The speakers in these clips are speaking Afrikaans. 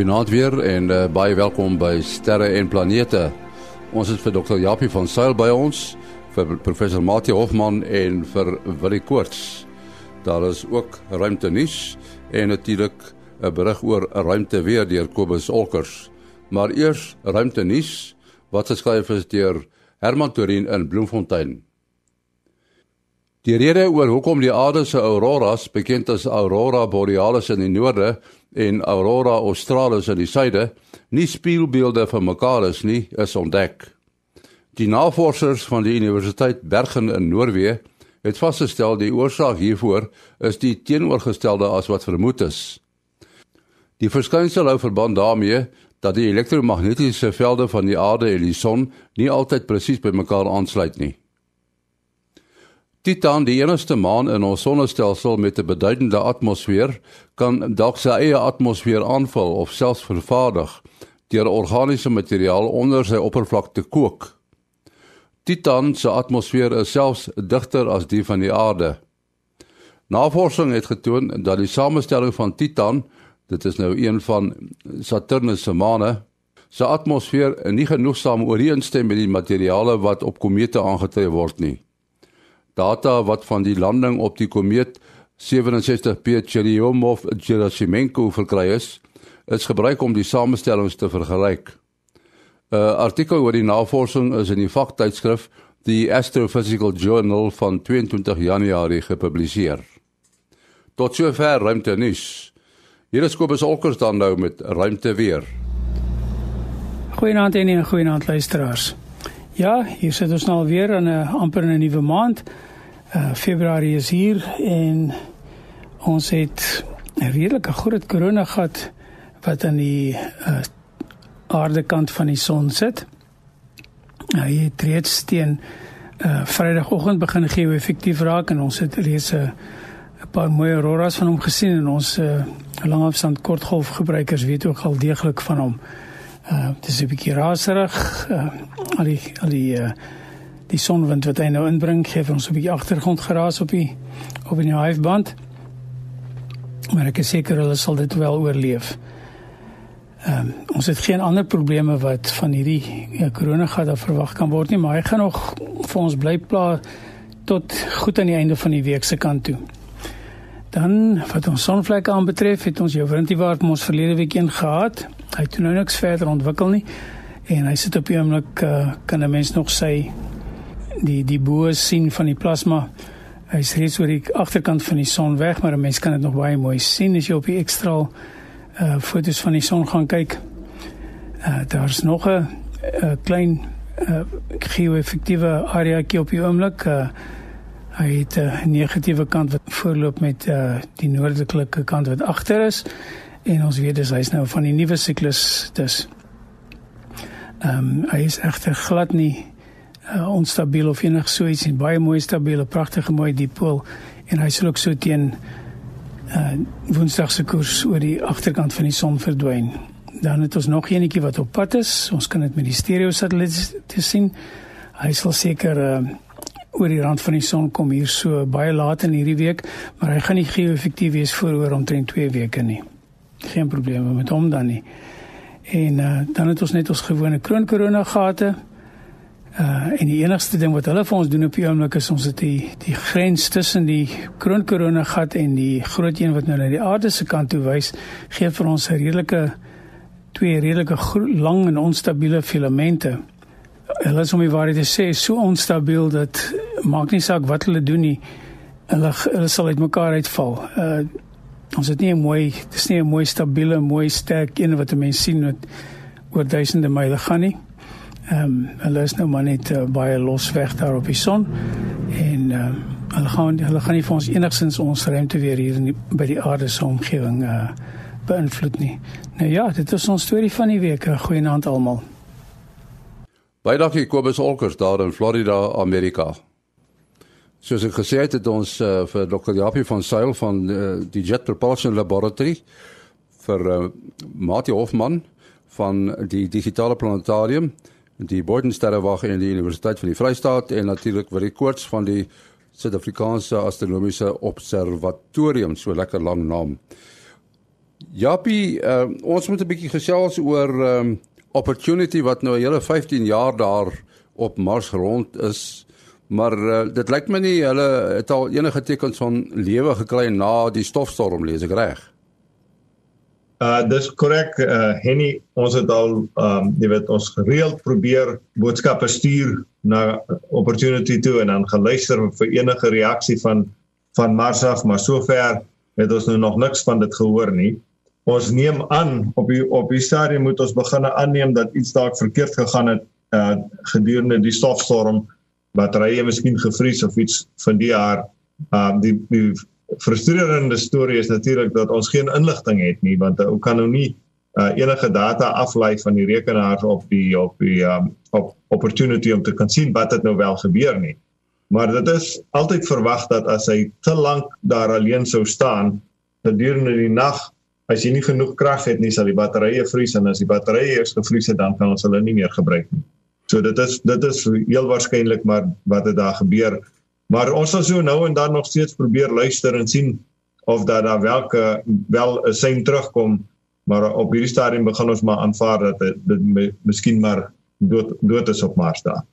Goeienaand weer en uh, baie welkom by Sterre en Planete. Ons het vir Dr. Japie van Sail by ons, vir professor Mati Hofman en vir Willie Koorts. Daar is ook ruimte nuus en natuurlik 'n berig oor ruimte weer deur Kobus Olkers. Maar eers ruimte nuus wat geskryf is deur Herman Torin in Bloemfontein. Die rede oor hoekom die aarde se auroras, bekend as aurora borealis in die noorde en aurora australis in die suide, nie spieelbeelde van mekaar is nie, is ontdek. Die navorsers van die Universiteit Bergen in Noorwe het vasgestel die oorsaak hiervoor is die teenoorgestelde as wat vermoed is. Die verskynsel hou verband daarmee dat die elektromagnetiese velde van die aarde en die son nie altyd presies by mekaar aansluit nie. Titan, die enigste maan in ons sonnestelsel met 'n beduidende atmosfeer, kan dalk sy eie atmosfeer aanval of selfs vervaardig deur organiese materiaal onder sy oppervlak te kook. Titan se atmosfeer is selfs digter as die van die aarde. Navorsing het getoon dat die samestelling van Titan, dit is nou een van Saturnus se maane, sy atmosfeer nie genoegsaam ooreenstem met die materiale wat op komete aangetref word nie. Data wat van die landing op die komeet 67P Churyumov-Gerasimenko verkry is, is gebruik om die samestellings te vergelyk. 'n Artikel oor die navorsing is in die vaktydskrif The Astrophysical Journal van 22 Januarie gepubliseer. Tot sover ruimte nuus. Hier is Kobus Olkers dan nou met ruimte weer. Goeienaand en goeienaand luisteraars. Ja, hier sit ons nou weer in 'n amper 'n nuwe maand. Uh Februarie is hier en ons het 'n redelike groot korona gehad wat aan die uh aardekant van die son sit. Hy het reeds teen uh Vrydagoggend begin geo-effektief raak en ons het reeds 'n paar mooi auroras van hom gesien en ons uh langafstand kortgolf gebruikers weet ook al deeglik van hom. Uh dit is 'n bietjie raserig. Uh al die al die uh die sonwind wat hy nou inbring gee vir ons 'n bietjie agtergrond geraas op die op die highband. Maar ek is seker hulle sal dit wel oorleef. Ehm um, ons het geen ander probleme wat van hierdie ja, corona gaan verwag kan word nie, maar hy gaan nog vir ons bly pla tot goed aan die einde van die week se kant toe. Dan wat ons sonvlekke aanbetref, het ons jou winterwaard ons verlede week een gehad. Hy het nou niks verder ontwikkel nie en hy sit op die oomblik uh, kan 'n mens nog sy die die bo sien van die plasma. Hy's reeds oor die agterkant van die son weg, maar 'n mens kan dit nog baie mooi sien as jy op die ekstra uh foto's van die son gaan kyk. Uh daar's nog 'n klein uh geo-effektiewe areaetjie op die oomblik. Uh hy het 'n negatiewe kant wat voorloop met uh die noordelike kant wat agter is en ons weet dis hy's nou van die nuwe siklus dus ehm um, hy is egter glad nie uh, onstabiel of enig so iets nie. Baie mooi stabiele, pragtige mooi dipool en hy sal ook so teen uh Woensdag se koers oor die agterkant van die son verdwyn. Dan het ons nog eenetjie wat op pad is. Ons kan dit met die stereo satelliet te sien. Hy sal seker uh oor die rand van die son kom hier so baie laat in hierdie week, maar hy gaan nie geo-effektief wees voor oor omtrent 2 weke nie. Geen probleme met hom dan nie. En uh dan het ons net ons gewone kroon korona gate. Uh en die enigste ding wat hulle vir ons doen op die oomblik is ons het die die grens tussen die kroon korona gat en die groot een wat nou na die aarde se kant toe wys, gee vir ons 'n redelike twee redelike lang en onstabiele filamente. Hulle is om die waarheid te sê so onstabiel dat maak nie saak wat hulle doen nie. Hulle hulle sal uitmekaar uitval. Uh ons het nie 'n mooi dis nie 'n mooi stabiele, mooi sterk een wat 'n mens sien wat oor duisende myle gaan nie. Ehm um, hulle is nou maar net uh, baie los weg daar op die son en ehm uh, hulle gaan hulle gaan nie vir ons enigsins ons ruimte weer hier in die, by die aarde se omgewing uh beïnvloed nie. Nou ja, dit is ons storie van die week. Goeienaand almal. Baie dankie Kobus Olkers daar in Florida, Amerika. Soos ek gesê het, het ons uh, vir Dr. Japie van Sail van uh, die Jet Propulsion Laboratory vir uh, Mati Hofman van die digitale planetarium die Bodensterrewag en die Universiteit van die Vrystaat en natuurlik vir die koorts van die Suid-Afrikaanse Astronomiese Observatorium, so lekker lang naam. Jappie, uh, ons moet 'n bietjie gesels oor um, opportunity wat nou 'n hele 15 jaar daar op Mars rond is. Maar uh, dit lyk my nie hulle het al enige tekens van lewe gekry na die stofstorm lees ek reg. Uh dis korrek uh Henny ons het al um jy weet ons gereeld probeer boodskappe stuur na opportunity toe en dan geluister vir enige reaksie van van Mars af maar sover het ons nou nog niks van dit gehoor nie. Ons neem aan op die op die stadium moet ons begin aanneem dat iets dalk verkeerd gegaan het uh gedurende die stofstorm batterye miskien gevries of iets van die jaar. Um die die frustrerende storie is natuurlik dat ons geen inligting het nie want ou kan nou nie uh, enige data aflei van die rekenaars op die op die um, op opportunity om te kan sien wat dit nou wel gebeur nie. Maar dit is altyd verwag dat as hy te lank daar alleen sou staan gedurende die nag as jy nie genoeg krag het nie sal die batterye vries en as die batterye eers gevries het dan kan ons hulle nie meer gebruik nie. So dit is dit is heel waarskynlik maar wat het daar gebeur. Maar ons sal so nou en dan nog steeds probeer luister en sien of daar daar welke wel 'n sein terugkom. Maar op hierdie stadium begin ons maar aanvaar dat dit, dit miskien maar dood dood is op Mars daar.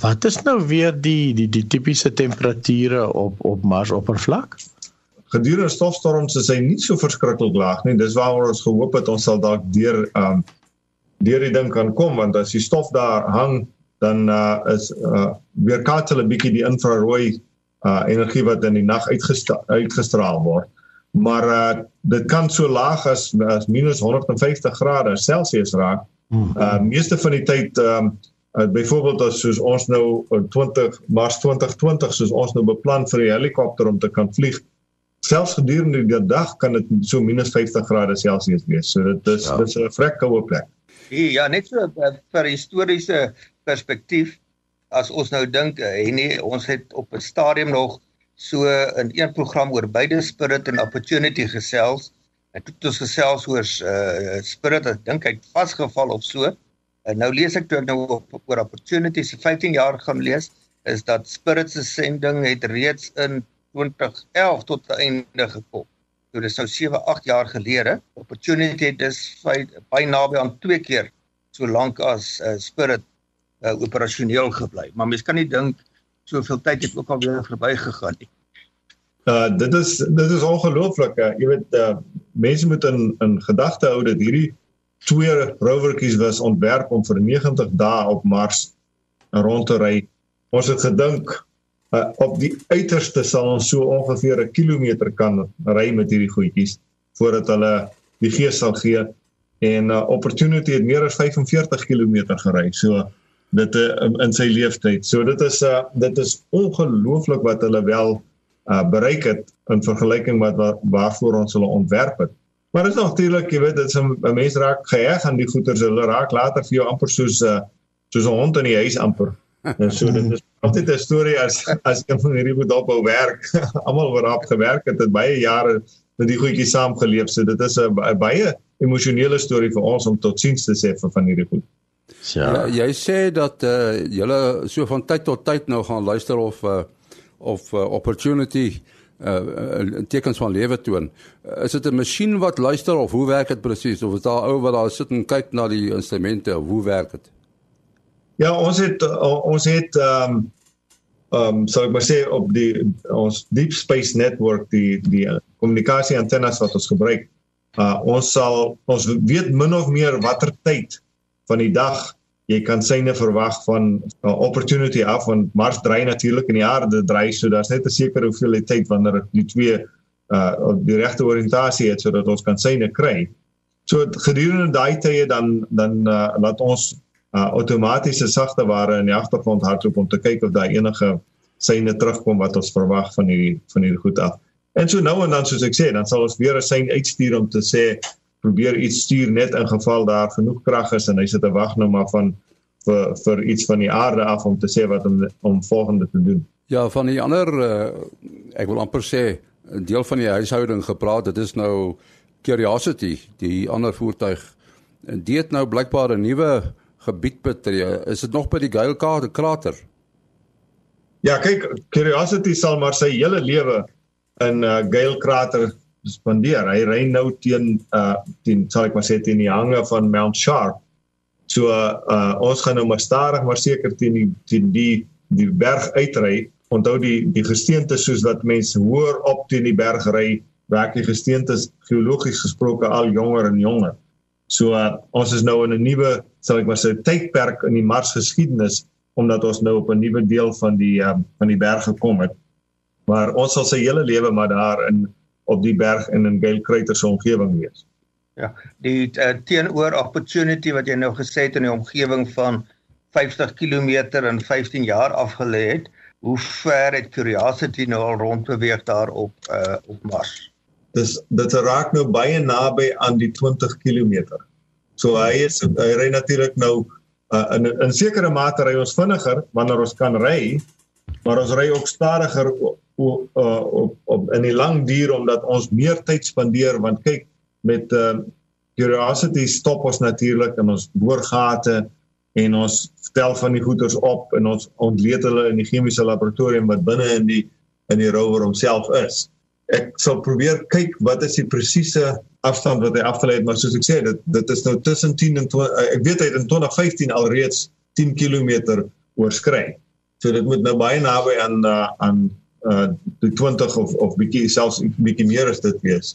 Wat is nou weer die die die tipiese temperature op op Mars oppervlak? Gedurende stofstorms is hy nie so verskriklik laag nie. Dis waaroor ons gehoop het ons sal dalk deur um deur die ding kan kom want as die stof daar hang dan uh, is uh, weerkaats hulle bietjie die infrarooi uh, energie wat in die nag uitgestra uitgestraal word maar uh, dit kan so laag as as minus 150 grade Celsius raak hmm. uh, meeste van die tyd um, uh, byvoorbeeld as soos ons nou 20 Mars 2020 soos ons nou beplan vir die helikopter om te kan vlieg selfs gedurende die dag kan dit so minus 50 grade Celsius wees so dit is ja. dit is 'n vrek koue plek Ja, net so uh, vir historiese perspektief as ons nou dink en eh, nee, ons het op 'n stadium nog so in een program oor beide spirit en opportunity gesels. En toe het ons gesels oor uh, spirit, ek dink hy het vasgeval of so. En nou lees ek toe ek nou op, oor opportunity se 15 jaar gaan lees is dat spirit se sending het reeds in 2011 tot einde gekom. So dis nou 7, 8 jaar gelede. Opportunity dis baie naby aan twee keer so lank as uh, Spirit uh, operasioneel gebly. Maar mens kan nie dink soveel tyd het ook al weer verbygegaan nie. Uh dit is dit is ongelooflik. Uh, jy weet uh mense moet in in gedagte hou dat hierdie twee rovertjies was ontwerp om vir 90 dae op Mars rond te ry. Ons het gedink uh, op die uiterste sal ons so ongeveer 'n kilometer kan ry met hierdie goedjies voordat hulle die gees sal gee en uh, opportunity het meer as 45 km gery so dit uh, in sy lewenstyd so dit is uh, dit is ongelooflik wat hulle wel uh, bereik het in vergelyking met wat waarvoor ons hulle ontwerp het maar dit is natuurlik jy weet dit is 'n mens raak geheg aan die goeder hulle raak later vir jou amper soos uh, soos 'n hond in die huis amper en so dit is altyd 'n storie as as een van hierdie moet op werk. Almal wat daarop gewerk het, het baie jare met die goedjies saamgeleef. So dit is 'n baie emosionele storie vir ons om totsiens te sê vir van hierdie goed. Ja. ja, jy sê dat uh, julle so van tyd tot tyd nou gaan luister of uh, of uh, opportunity uh tekens van lewe toon. Is dit 'n masjien wat luister of hoe werk dit presies of is daar ou wat daar sit en kyk na die instrumente of hoe werk dit? Ja, ons het ons het ehm um, ehm um, so ek moet sê op die ons deep space network die die kommunikasie antennes wat ons gebruik. Uh ons sal ons weet min of meer watter tyd van die dag jy kan syne verwag van uh, opportunity af van Mars draai natuurlik in die aarde draai so daar's net 'n sekere hoeveelheid tyd wanneer die twee uh die regte oriëntasie het sodat ons kan syne kry. So gedurende daai tye dan dan uh, laat ons uh, outomatiese sagte ware in die agtergrond hardloop om te kyk of daar enige seine terugkom wat ons verwag van hierdie van hierdie goed af. En so nou en dan soos ek sê, dan sal ons weer 'n sein uitstuur om te sê probeer iets stuur net in geval daar genoeg krag is en hy sit te wag nou maar van vir vir iets van die aarde af om te sê wat om om volgende te doen. Ja, van die ander uh, ek wil amper sê 'n deel van die huishouding gepraat, dit is nou Curiosity, die ander voertuig. En dit het nou blykbaar 'n nuwe gebied betree. Is dit nog by die Gale krater? Ja, kyk, Curiosity sal maar sy hele lewe in uh, Gale krater spandeer. Hy ry nou teen uh teen sal ek maar sê teen die hange van Mount Sharp. So uh ons gaan nou maar stadig maar seker teen die teen die die berg uitry. Onthou die die gesteente soos wat mense hoor op teen die berg ry, werk die gesteente geologies gesproke al jonger en jonger. So uh, ons is nou in 'n nuwe sal ek maar sê tydperk in die Mars geskiedenis omdat ons nou op 'n nuwe deel van die um, van die berg gekom het. Maar ons sal sy hele lewe maar daar in op die berg in 'n Gale Crater se omgewing wees. Ja, die uh, teenoor opportunity wat jy nou gesê het in die omgewing van 50 km in 15 jaar afgelê het, hoe ver het Curiosity nou al rondbeweeg daar op uh op Mars? Dis dit raak nou baie naby aan die 20 km. So hy is hy ry natuurlik nou uh, in in sekere mate ry ons vinniger wanneer ons kan ry, maar ons ry ook stadiger op uh, op op in die lang duur omdat ons meer tyd spandeer want kyk met uh, curiosity stop ons natuurlik in ons boorgate en ons stel van die goeders op en ons ontleed hulle in die chemiese laboratorium wat binne in die in die rover homself is. Ek sal probeer kyk wat is die presiese afstand wat hy afgelei het maar soos ek sê dit dit is nou tussen 10 en 20 uh, ek weet hy het in 2015 alreeds 10 km oorskry. So dit moet nou baie naby aan aan uh die 20 of of bietjie selfs bietjie meer as dit wees.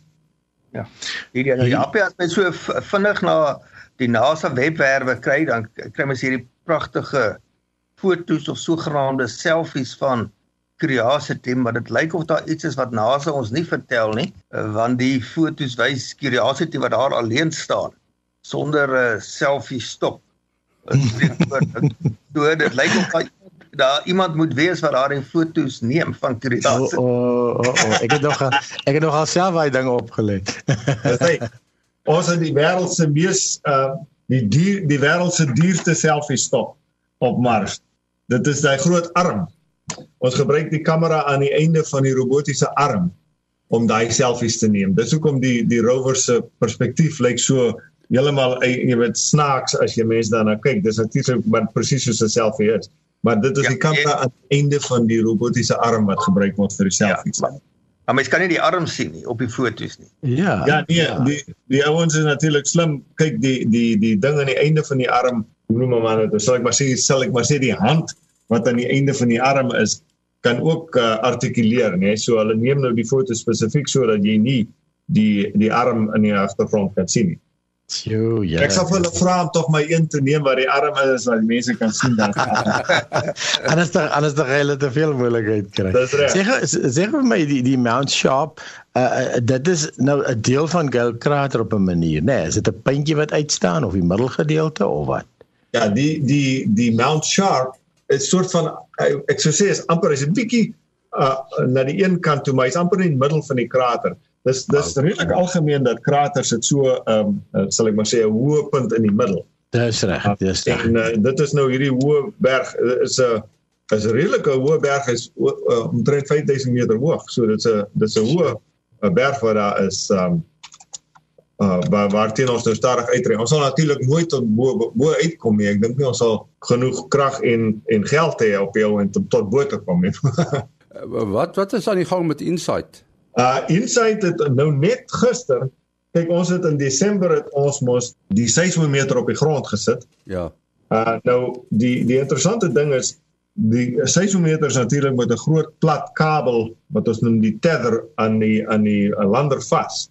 Ja. Hierdie nou ja, as jy so vinnig na die NASA webwerwe kry, dan kry mens hierdie pragtige foto's of sogenaamde selfies van Curiosity, maar dit lyk of daar iets is wat NASA ons nie vertel nie, eh, want die foto's wys Curiosity wat daar alleen staan sonder 'n uh, selfie stop. Dit dit lyk of daar daar iemand moet wees wat daardie foto's neem van Curiosity. O, o, o, o, ek het nog ek het nog alself baie dinge opgelet. Dis ons het die wêreld se mees uh die dier, die wêreld se duurste selfie stop op Mars. Dit is daai groot arm. Ons gebruik die kamera aan die einde van die robotiese arm om daai selfies te neem. Dis hoekom die die rover se perspektief lyk so heeltemal jy weet snaaks as jy mense daarna kyk. Dis natuurlik maar presies soos 'n selfie is. Maar dit is ja, die kamera aan die einde van die robotiese arm wat gebruik word vir die selfies. Ja, maar mens kan nie die arm sien nie op die foto's nie. Ja. Ja, nee, ja. die die ouens is natuurlik slim. Kyk die die die ding aan die einde van die arm, hoe noem maar dit? Sal ek maar sê, sal ek maar sê die hand wat aan die einde van die arm is kan ook uh, artikuleer, né? Nee? So hulle neem nou die foto spesifiek sodat jy nie die die arm in die agtergrond kan sien nie. Jo, ja. Ek sal vir hulle vra om tog my een te neem waar die arm is wat mense kan sien dan. anders dan anders dan hulle te veel moeilikheid kry. Sê sê vir my die die Mount Sharp, uh, dit is nou 'n deel van Gale Crater op 'n manier, né? Nee, is dit 'n puntjie wat uitstaan of die middelgedeelte of wat? Ja, die die die Mount Sharp is soort van ek sou sê is amper is 'n bietjie uh, na die een kant toe, maar hy's amper in die middel van die krater. Dis dis okay. redelik algemeen dat kraters het so ehm um, sal ek maar sê 'n hoë punt in die middel. Dis reg, ah, dis reg. En uh, dit is nou hierdie hoë berg is 'n is 'n redelike hoë berg is uh, omtrent 5000 meter hoog. So dit's 'n dit's 'n hoë 'n berg wat daar is ehm um, uh waar waar teen ons nou stadig uitry. Ons sal natuurlik nooit tot bo bo uitkom nie. Ek dink nie ons sal genoeg krag en en geld hê op jou en tot, tot bo te kom nie. wat wat is aan die gang met Insight? Uh Insight het nou net gister, kyk ons het in Desember het ons mos die seismometer op die grond gesit. Ja. Uh nou die die interessante ding is die seismometer is natuurlik met 'n groot plat kabel wat ons noem die tether aan die aan die lander vas.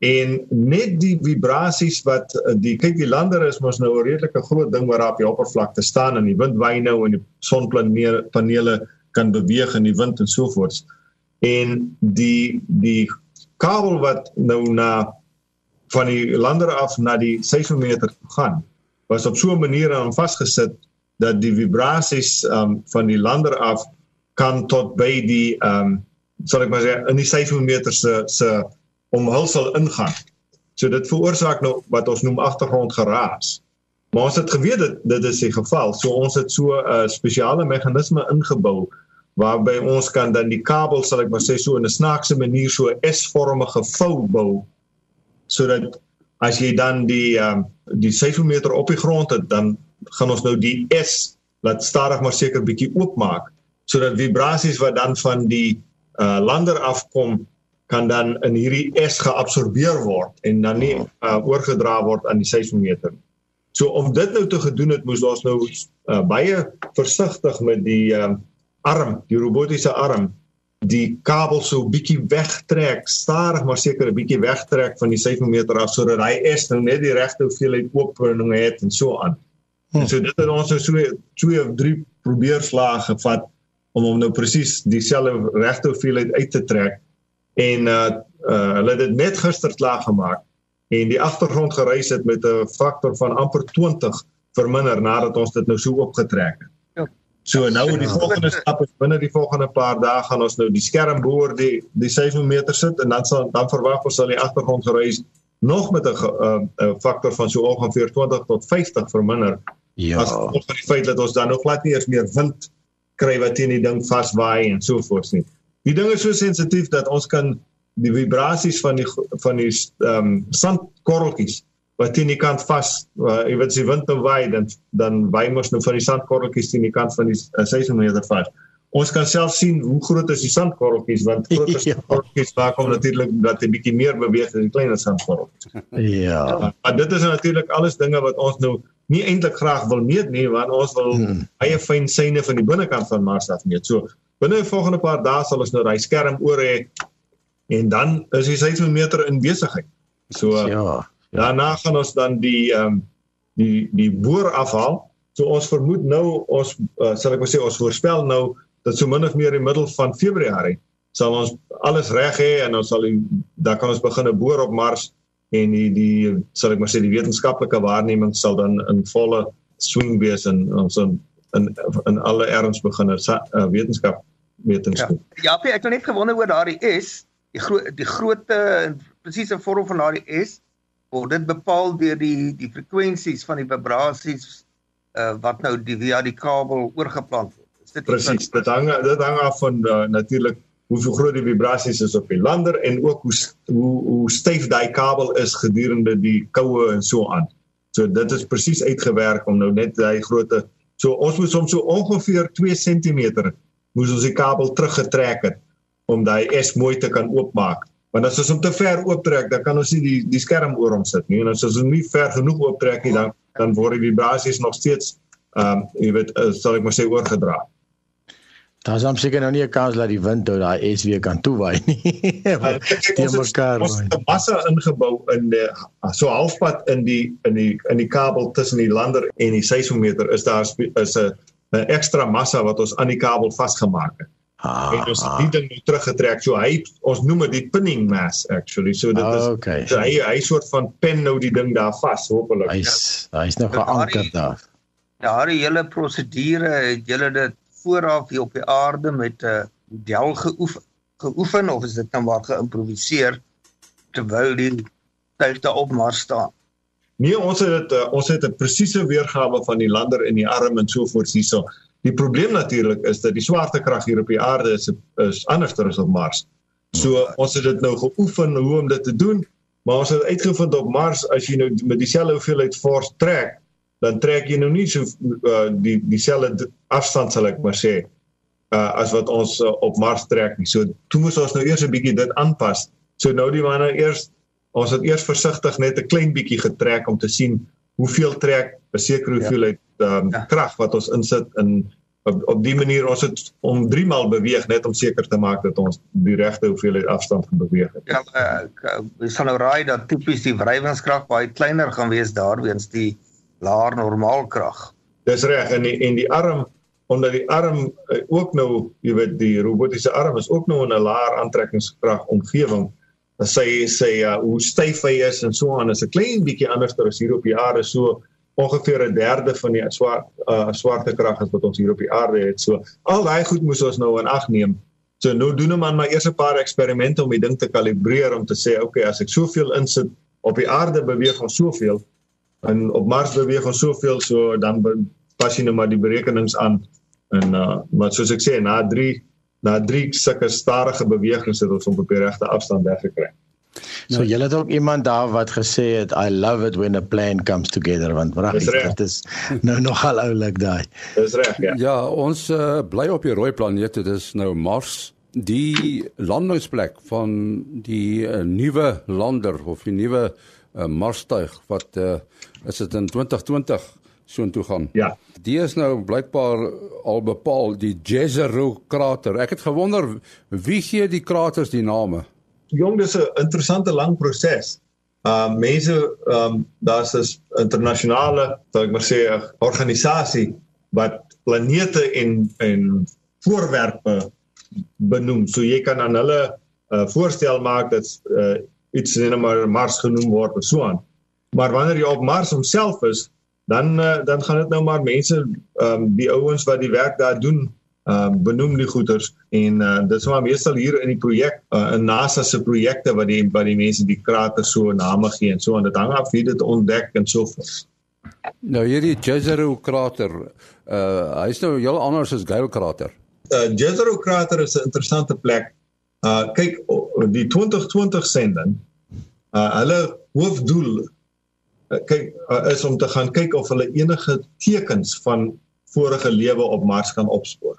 En net die vibrasies wat die kyk die lander is mos nou 'n redelike groot ding waar op die oppervlakte staan en die wind waai nou en die sonpanele kan beweeg in die wind en so voort en die die kabel wat nou na van die lander af na die seismometer gaan was op so 'n manier aan vasgesit dat die vibrasies um, van die lander af kan tot by die ehm um, sal ek maar sê in die seismometer se se omhulsel ingaan. So dit veroorsaak nou wat ons noem agtergrondgeraas. Maar ons het geweet dit dit is die geval. So ons het so 'n uh, spesiale meganisme ingebou waarby ons kan dan die kabel sal ek maar sê so in 'n snaakse manier so 'n S-vormige vou bou sodat as jy dan die um, die seismometer op die grond het dan gaan ons nou die S laat stadig maar seker bietjie oopmaak sodat vibrasies wat dan van die uh, lander afkom kan dan in hierdie S geabsorbeer word en dan nie uh, oorgedra word aan die seismometer. So om dit nou te gedoen het, moes ons nou uh, baie versigtig met die uh, arm, die robotiese arm, die kabel so bietjie wegtrek, stadig maar seker 'n bietjie wegtrek van die seismometer af sodat hy S nou net die regte hoeveelheid oopbrening het en so aan. Hmm. So dit het ons nou so twee of drie probeerslae gevat om hom nou presies dieselfde regte hoeveelheid uit te trek en uh uh hulle het dit net gister klaar gemaak en die agtergrond gereis het met 'n faktor van amper 20 verminder nadat ons dit nou so opgetrek het. Ja. So nou die volgende stap is binne die volgende paar dae gaan ons nou die skerm boor die die seismometer sit en dan sal dan verwag ons sal die agtergrond gereis nog met 'n 'n uh, faktor van so ongeveer 20 tot 50 verminder. Ja. As gevolg van die feit dat ons dan nog glad nie eens meer wind kry wat teen die ding vaswaai en so voort nie. Die ding is so sensitief dat ons kan die vibrasies van die van die ehm um, sandkorreltjies wat teen die kant vas, uh, jy weet as die wind nou waai dan dan waai mos nou van die sandkorreltjies teen die kant van die uh, seismometer vas. Ons kan self sien hoe groot is die sandkorreltjies want groter ja. sandkorreltjies maak hom natuurlik dat hy bietjie meer beweeg as die kleiner sandkorreltjies. Ja. Uh, maar dit is natuurlik alles dinge wat ons nou nie eintlik graag wil meet nie want ons wil hmm. baie fyn syne van die binnekant van Mars af meet. So binne die volgende paar dae sal ons nou daai skerm oor hê en dan is die seismometer in besigheid. So ja. Daarna gaan ons dan die ehm um, die die boor afhaal. So ons vermoed nou ons uh, sal ek maar sê ons voorspel nou dat so min of meer in die middel van Februarie sal ons alles reg hê en ons sal die, dan kan ons begin 'n boor op Mars en die die sal ek maar sê die wetenskaplike waarneming sal dan in volle swing wees en ons in in, in alle erns begin 'n uh, wetenskap doen. Ja, ja ek het net gewonder oor daardie S, die groot die grootte en presiese vorm van daardie S word dit bepaal deur die die frekwensies van die vibrasies uh, wat nou die via die kabel oorgeplant word. Is dit presies? Dit hang dit hang af van uh, natuurlik hoe groot die vibrasies is op die lander en ook hoe hoe hoe styf daai kabel is gedurende die koue en so aan. So dit is presies uitgewerk om nou net daai grootte so ons moet soms so ongeveer 2 cm moes ons die kabel teruggetrek het om daai S mooi te kan oopmaak. Want as ons hom te ver ooptrek, dan kan ons nie die die skerm oor hom sit nie. En as ons hom nie ver genoeg ooptrek nie, dan dan word die vibrasies nog steeds ehm um, jy weet, uh, sal ek maar sê oorgedra. Daar is seker nou nie 'n kans dat die wind ou daai S weer kan toewaai nie. Die mekaar. Ons het 'n massa ingebou in die so halfpad in die in die in die kabel tussen die lander en die seismometer is daar is 'n 'n ekstra massa wat ons aan die kabel vasgemaak het. Ah, en ons het die ding nou teruggetrek. So hy ons noem dit die pinning mass actually. So dit is okay. so hy hy soort van pen nou die ding daar vas hopelik. Hy's hy's nog geanker daar. Daardie hele prosedure het julle dit vooraf hier op die aarde met 'n uh, model geoefen, geoefen of is dit nou maar geïmproviseer terwyl die tuigte op Mars staan? Nee, ons het dit uh, ons het 'n presiese weergawe van die lander en die arm en so voort hierso. Die probleem natuurlik is dat die swaartekrag hier op die aarde is is anders as op Mars. So ons het dit nou geoefen hoe om dit te doen, maar ons het uitgevind op Mars as jy nou met dieselfde hoeveelheid force trek, dan trek jy nou nie so uh, die dieselfde afstand sal ek maar sê uh, as wat ons uh, op Mars trek nie. So toe moes ons nou eers 'n bietjie dit aanpas. So nou die manne eers ons het eers versigtig net 'n klein bietjie getrek om te sien hoeveel trek 'n sekere ja. Hoeveelheid um, ja. krag wat ons insit in op, op die manier ons het om 3 maal beweeg net om seker te maak dat ons die regte hoeveelheid afstand kan beweeg. Ja, ek uh, sal nou raai dat tipies die wrywingskrag baie kleiner gaan wees daarweens die laer normaalkrag. Dis reg en die, en die arm omdat die arm uh, ook nou, jy weet die robotiese arm is ook nou in 'n laer aantrekkingskrag omgewing. Dan sê ja, hoe styf hy is en so aan is 'n klein bietjie anders as hier op die aarde so ongeveer 'n derde van die swart uh, swaartekrag as wat ons hier op die aarde het. So al daai goed moes ons nou in ag neem. So nou doen ons maar eers 'n paar eksperimente om die ding te kalibreer om te sê okay, as ek soveel insit op die aarde beweeg ons soveel en op Mars beweeg ons soveel so dan pas jy nou maar die berekenings aan en uh maar soos ek sê na 3 na 3 sulke stadige bewegings het ons op die regte afstand weggekry. So jy het ook iemand daar wat gesê het I love it when a plane comes together want wragtig dit is nou nogal oulik daai. Dis reg ja. Ja, ons uh, bly op die rooi planeet, dit is nou Mars die landingsplek van die uh, nuwe lander of die nuwe uh, Marstuig wat uh, is dit in 2020 soontoe gaan. Ja. Die is nou blykbaar al bepaal die Jezero krater. Ek het gewonder wie gee die kraters die name? Jong, dis 'n interessante lang proses. Uh mense um daar's 'n internasionale, sal ek maar sê, organisasie wat planete en en voorwerpe benoem. So jy kan aan hulle uh, voorstel maak dat uh, iets in 'n Mars genoem word of so aan. Maar wanneer jy op Mars homself is, dan uh, dan gaan dit nou maar mense ehm um, die ouens wat die werk daar doen ehm um, benoem die goeters en uh, dit is maar meestal hier in die projek uh, in NASA se projekte wat die wat die mense die krater so name gee en so en dit hang af wie dit ontdek en so voort. Nou hierdie Jezero krater uh hy's nou heel anders as Gale krater. Uh Jezero krater is 'n interessante plek. Uh kyk die 2020 sending uh hulle hoofdoel Eh, kyk uh, is om te gaan kyk of hulle enige tekens van vorige lewe op Mars kan opspoor.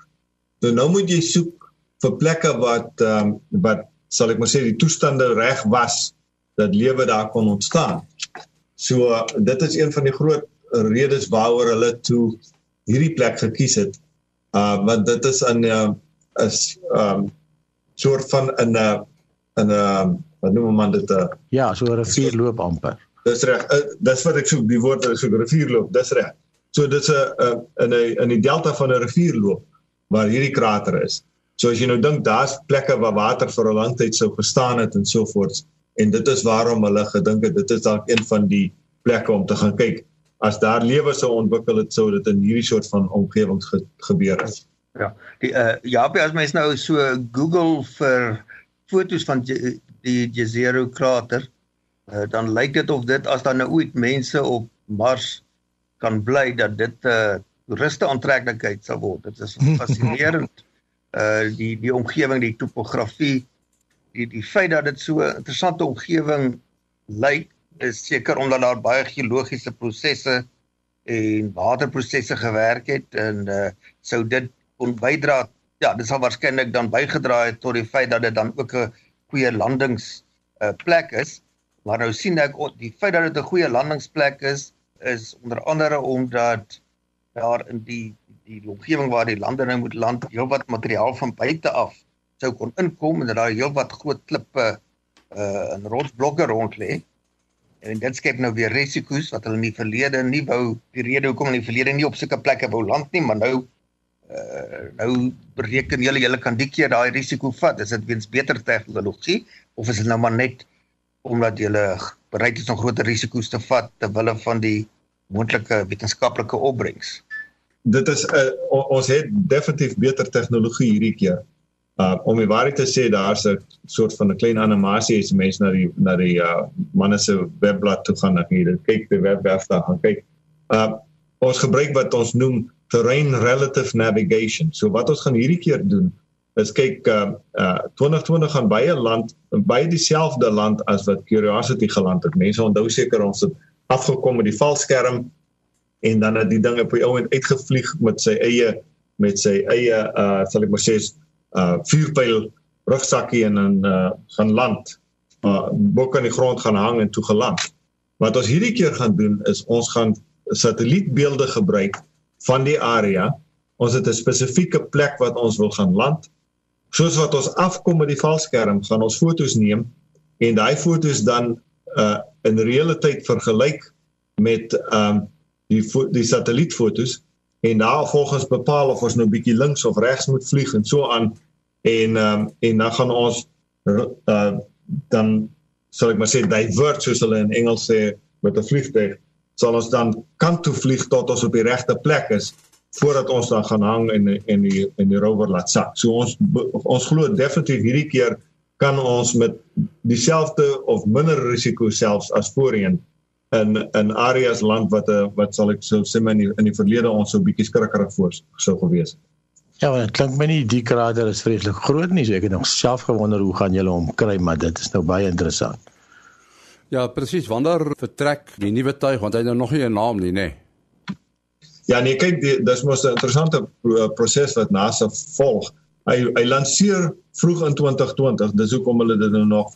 So nou moet jy soek vir plekke wat ehm um, wat sal ek maar sê die toestande reg was dat lewe daar kon ontstaan. So uh, dit is een van die groot redes waaroor hulle toe hierdie plek gekies het. Uh want dit is 'n uh, is ehm um, soort van 'n 'n 'n wat noem man dit 'n uh, ja, so 'n rivierloop amper. Dis reg. Uh, dis wat ek soek, die woord wat ek soek, rivierloop. Dis reg. So dit's 'n uh, in 'n in die delta van 'n rivierloop waar hierdie krater is. So as jy nou dink daar's plekke waar water vir 'n lang tyd sou gestaan het en so voort en dit is waarom hulle gedink het dit is dalk een van die plekke om te gaan kyk. As daar lewe sou ontwikkel het sou dit in hierdie soort van omgewings ge gebeur het. Ja. Die uh ja, as mens nou so Google vir fotos van die, die Jezero krater uh, dan lyk dit of dit as dan nou ooit mense op Mars kan bly dat dit 'n uh, toeriste aantreklikheid sal word. Dit is fascinerend. uh die die omgewing, die topografie, die die feit dat dit so 'n interessante omgewing lyk, is seker omdat daar baie geologiese prosesse en waterprosesse gewerk het en uh sou dit kon bydra ja, dit sal waarskynlik dan bygedra het tot die feit dat dit dan ook 'n goeie landings uh plek is. Maar nou sien ek die feit dat dit 'n goeie landingsplek is is onder andere omdat daar in die die omgewing waar die lande nou moet land heelwat materiaal van buite af sou kon inkom en dat daar heelwat groot klippe uh en rotsblokke rond lê. En dit skep nou weer risiko's wat hulle in die verlede nie wou die rede hoekom in die verlede nie op sulke plekke wou land nie, maar nou uh nou bereken julle julle kan die keer daai risiko vat. Is dit weens beter tegnologie of is dit nou maar net omdat jy bereid is om groter risiko's te vat ter wille van die moontlike wetenskaplike opbrengs. Dit is 'n uh, eh, ons het definitief beter tegnologie hierdie keer. Uh om die waarheid te sê daar's 'n soort van 'n klein animasie as mense na die na die uh manne se webblad toe gaan en hier kyk die webwerf daar gaan kyk. Uh ons gebruik wat ons noem terrain relative navigation. So wat ons gaan hierdie keer doen is kyk uh, uh 2020 gaan baie land baie dieselfde land as wat Curiosity geland het. Mense onthou seker ons het afgekom met die valskerm en dan het die ding op die ou end uitgevlieg met sy eie met sy eie uh sal ek maar sê uh vuurpyl rugsakkie en dan uh gaan land. Uh bo kan die grond gaan hang en toe geland. Wat ons hierdie keer gaan doen is ons gaan satellietbeelde gebruik van die area. Ons het 'n spesifieke plek wat ons wil gaan land soos wat ons afkom met die valskerm gaan ons fotos neem en daai fotos dan uh in tyd vergelyk met um die die satellietfotos en daar volgens bepaal of ons nou bietjie links of regs moet vlieg en so aan en um en dan gaan ons uh dan sal ek maar sê divert soos hulle in Engels sê met 'n vliegtuig sal ons dan kant toe vlieg tot ons op die regte plek is voordat ons dan gaan hang en en die en die rover laat sak. So ons ons glo definitief hierdie keer kan ons met dieselfde of minder risiko selfs as voorheen in in areas land wat 'n wat sal ek sou sê in die, in die verlede ons so bietjie skrikkerig voor sou gewees het. Ja, want dit klink my nie die krater is vreeslik groot nie, so ek het nog self gewonder hoe gaan julle hom kry, maar dit is nou baie interessant. Ja, presies. Wanneer vertrek die nuwe tuig want hy het nou nog nie 'n naam nie, nê? Nee. Ja nee, kyk, dis mos 'n interessante proses wat NASA volg. Hy hy lanseer vroeg in 2020. Dis hoekom hulle dit nou nog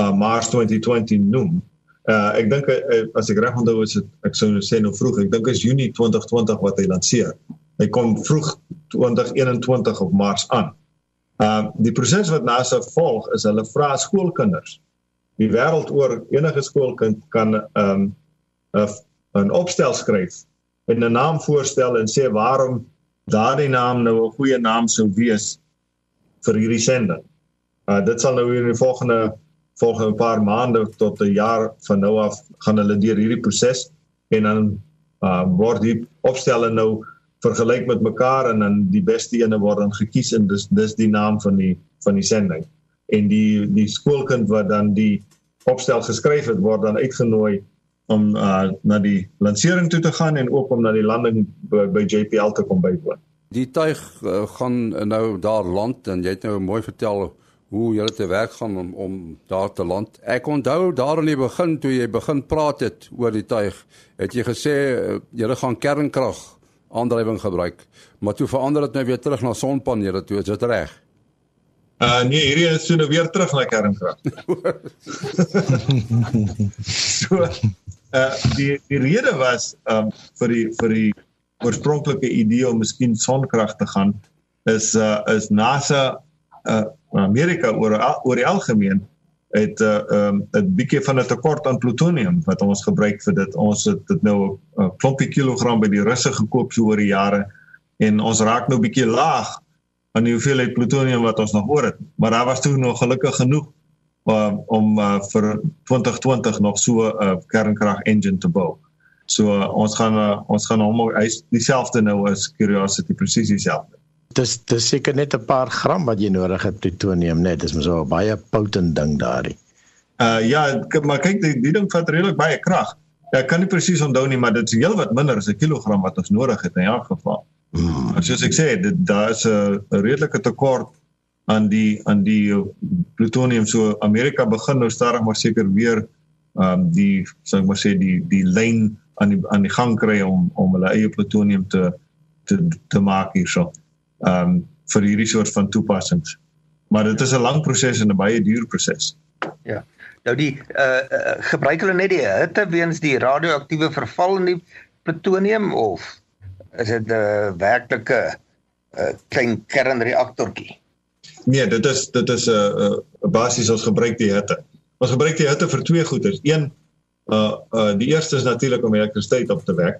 uh, Mars 2020 noem. Uh ek dink uh, as ek reg onthou is dit ek sou nou sê nou vroeg. Ek dink is Junie 2020 wat hy lanseer. Hy kom vroeg 2021 op Mars aan. Uh die proses wat NASA volg is hulle vra skoolkinders. Die wêreld oor enige skoolkind kan um 'n 'n opstel skryf en 'n naam voorstel en sê waarom daardie naam nou 'n goeie naam sou wees vir hierdie sending. Uh dit sal nou in die volgende volgende paar maande tot 'n jaar van nou af gaan hulle deur hierdie proses en dan uh word die opstelle nou vergelyk met mekaar en dan die beste ene word dan gekies en dis dis die naam van die van die sending. En die die skoolkind wat dan die opstel geskryf het word dan uitgenooi om uh, na die lansering toe te gaan en ook om na die landing by, by JPL te kom bywoon. Die tuig uh, gaan nou daar land en jy het nou mooi vertel hoe jy te werk gaan om om daar te land. Ek onthou daar in die begin toe jy begin praat het oor die tuig, het jy gesê uh, jy gaan kernkrag aandrywing gebruik, maar toe verander dit nou weer terug na sonpanele toe, is dit reg? Uh nee, hierdie is so nou weer terug na kernkrag. so uh die die rede was um vir die vir die oorspronklike idee om miskien sonkrag te gaan is uh is NASA uh Amerika oor oor die algemeen het 'n uh, um 'n bietjie van 'n tekort aan plutonium wat ons gebruik vir dit. Ons het dit nou 'n uh, klompie kilogram by die Russe gekoop so oor die jare en ons raak nou bietjie laag aan die hoeveelheid plutonium wat ons nog oor het. Maar daar was toe nog gelukkig genoeg uh, om uh, vir 2020 nog so 'n uh, kernkrag engine te bou. So uh, ons gaan uh, ons gaan hom hy's dieselfde nou as Curiosity presies dieselfde. Dis dis seker net 'n paar gram wat jy nodig het plutonium net. Dis mos 'n baie potent ding daardie. Uh ja, maar kyk die, die ding vat redelik baie krag. Ek kan nie presies onthou nie, maar dit is heelwat minder as 'n kilogram wat ons nodig het in elk geval. Hmm. Soos ek sê, dit daar is 'n redelike tekort aan die aan die plutonium so Amerika begin nou stadig maar seker weer ehm um, die sou ek maar sê die die lyn aan die aan die gang kry om om hulle eie plutonium te te te maak hierso. Ehm um, vir hierdie soort van toepassings. Maar dit is 'n lang proses en 'n baie duur proses. Ja. Nou die uh, uh gebruik hulle net die hitte weens die radioaktiewe verval in die plutonium of is dit 'n uh, werklike uh, klein kernreaktortjie? Nee, dit is dit is 'n uh, uh, basies ons gebruik die hitte. Ons gebruik die hitte vir twee goeders. Een uh uh die eerste is natuurlik om elektrisiteit op te wek.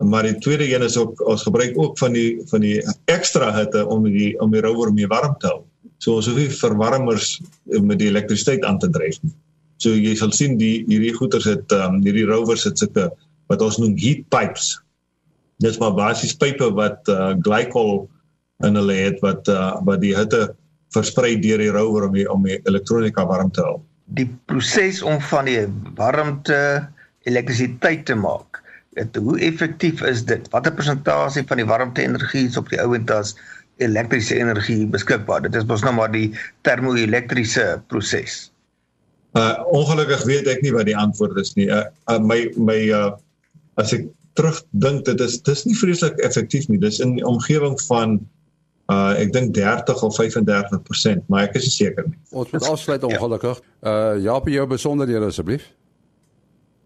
Maar die tweede een is ook ons gebruik ook van die van die ekstra hitte om die om die rover mee warm te hou. So ons hoef nie verwarmers met die elektrisiteit aan te dryf nie. So jy sal sien die hierdie goeders het um, hierdie rovers het sulke wat ons noem heat pipes. Dit is maar basies pipe wat uh glycol in hulle het wat uh wat die hitte versprei deur die rower om die, om die elektronika warm te hou. Die proses om van die warmte elektrisiteit te maak. Dit hoe effektief is dit? Watter persentasie van die warmte energie is op die ouend as elektriese energie beskikbaar? Dit is mos nou maar die termoelektriese proses. Uh ongelukkig weet ek nie wat die antwoord is nie. Uh, uh my my uh as ek terugdink dit is dis nie vreeslik effektief nie. Dis in die omgewing van uh ek dink 30 of 35%, maar ek is nie seker nie. Ons moet afsluit ongelukkig. Uh Japie jou besonderhede asseblief.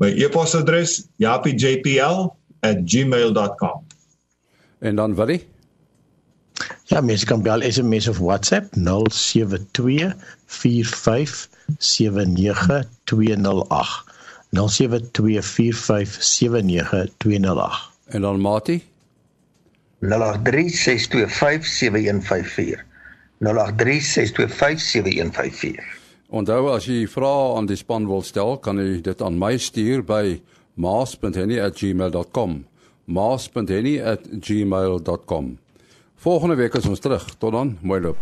My e-posadres japiejpl@gmail.com. En dan wat? Ja, mens kan bel SMS of WhatsApp 0724579208. 0724579208. En dan Mati 0836257154 0836257154 Onthou as jy vrae aan die span wil stel, kan jy dit aan my stuur by maas.henny@gmail.com. maas.henny@gmail.com. Volgende week is ons terug. Tot dan, mooi loop.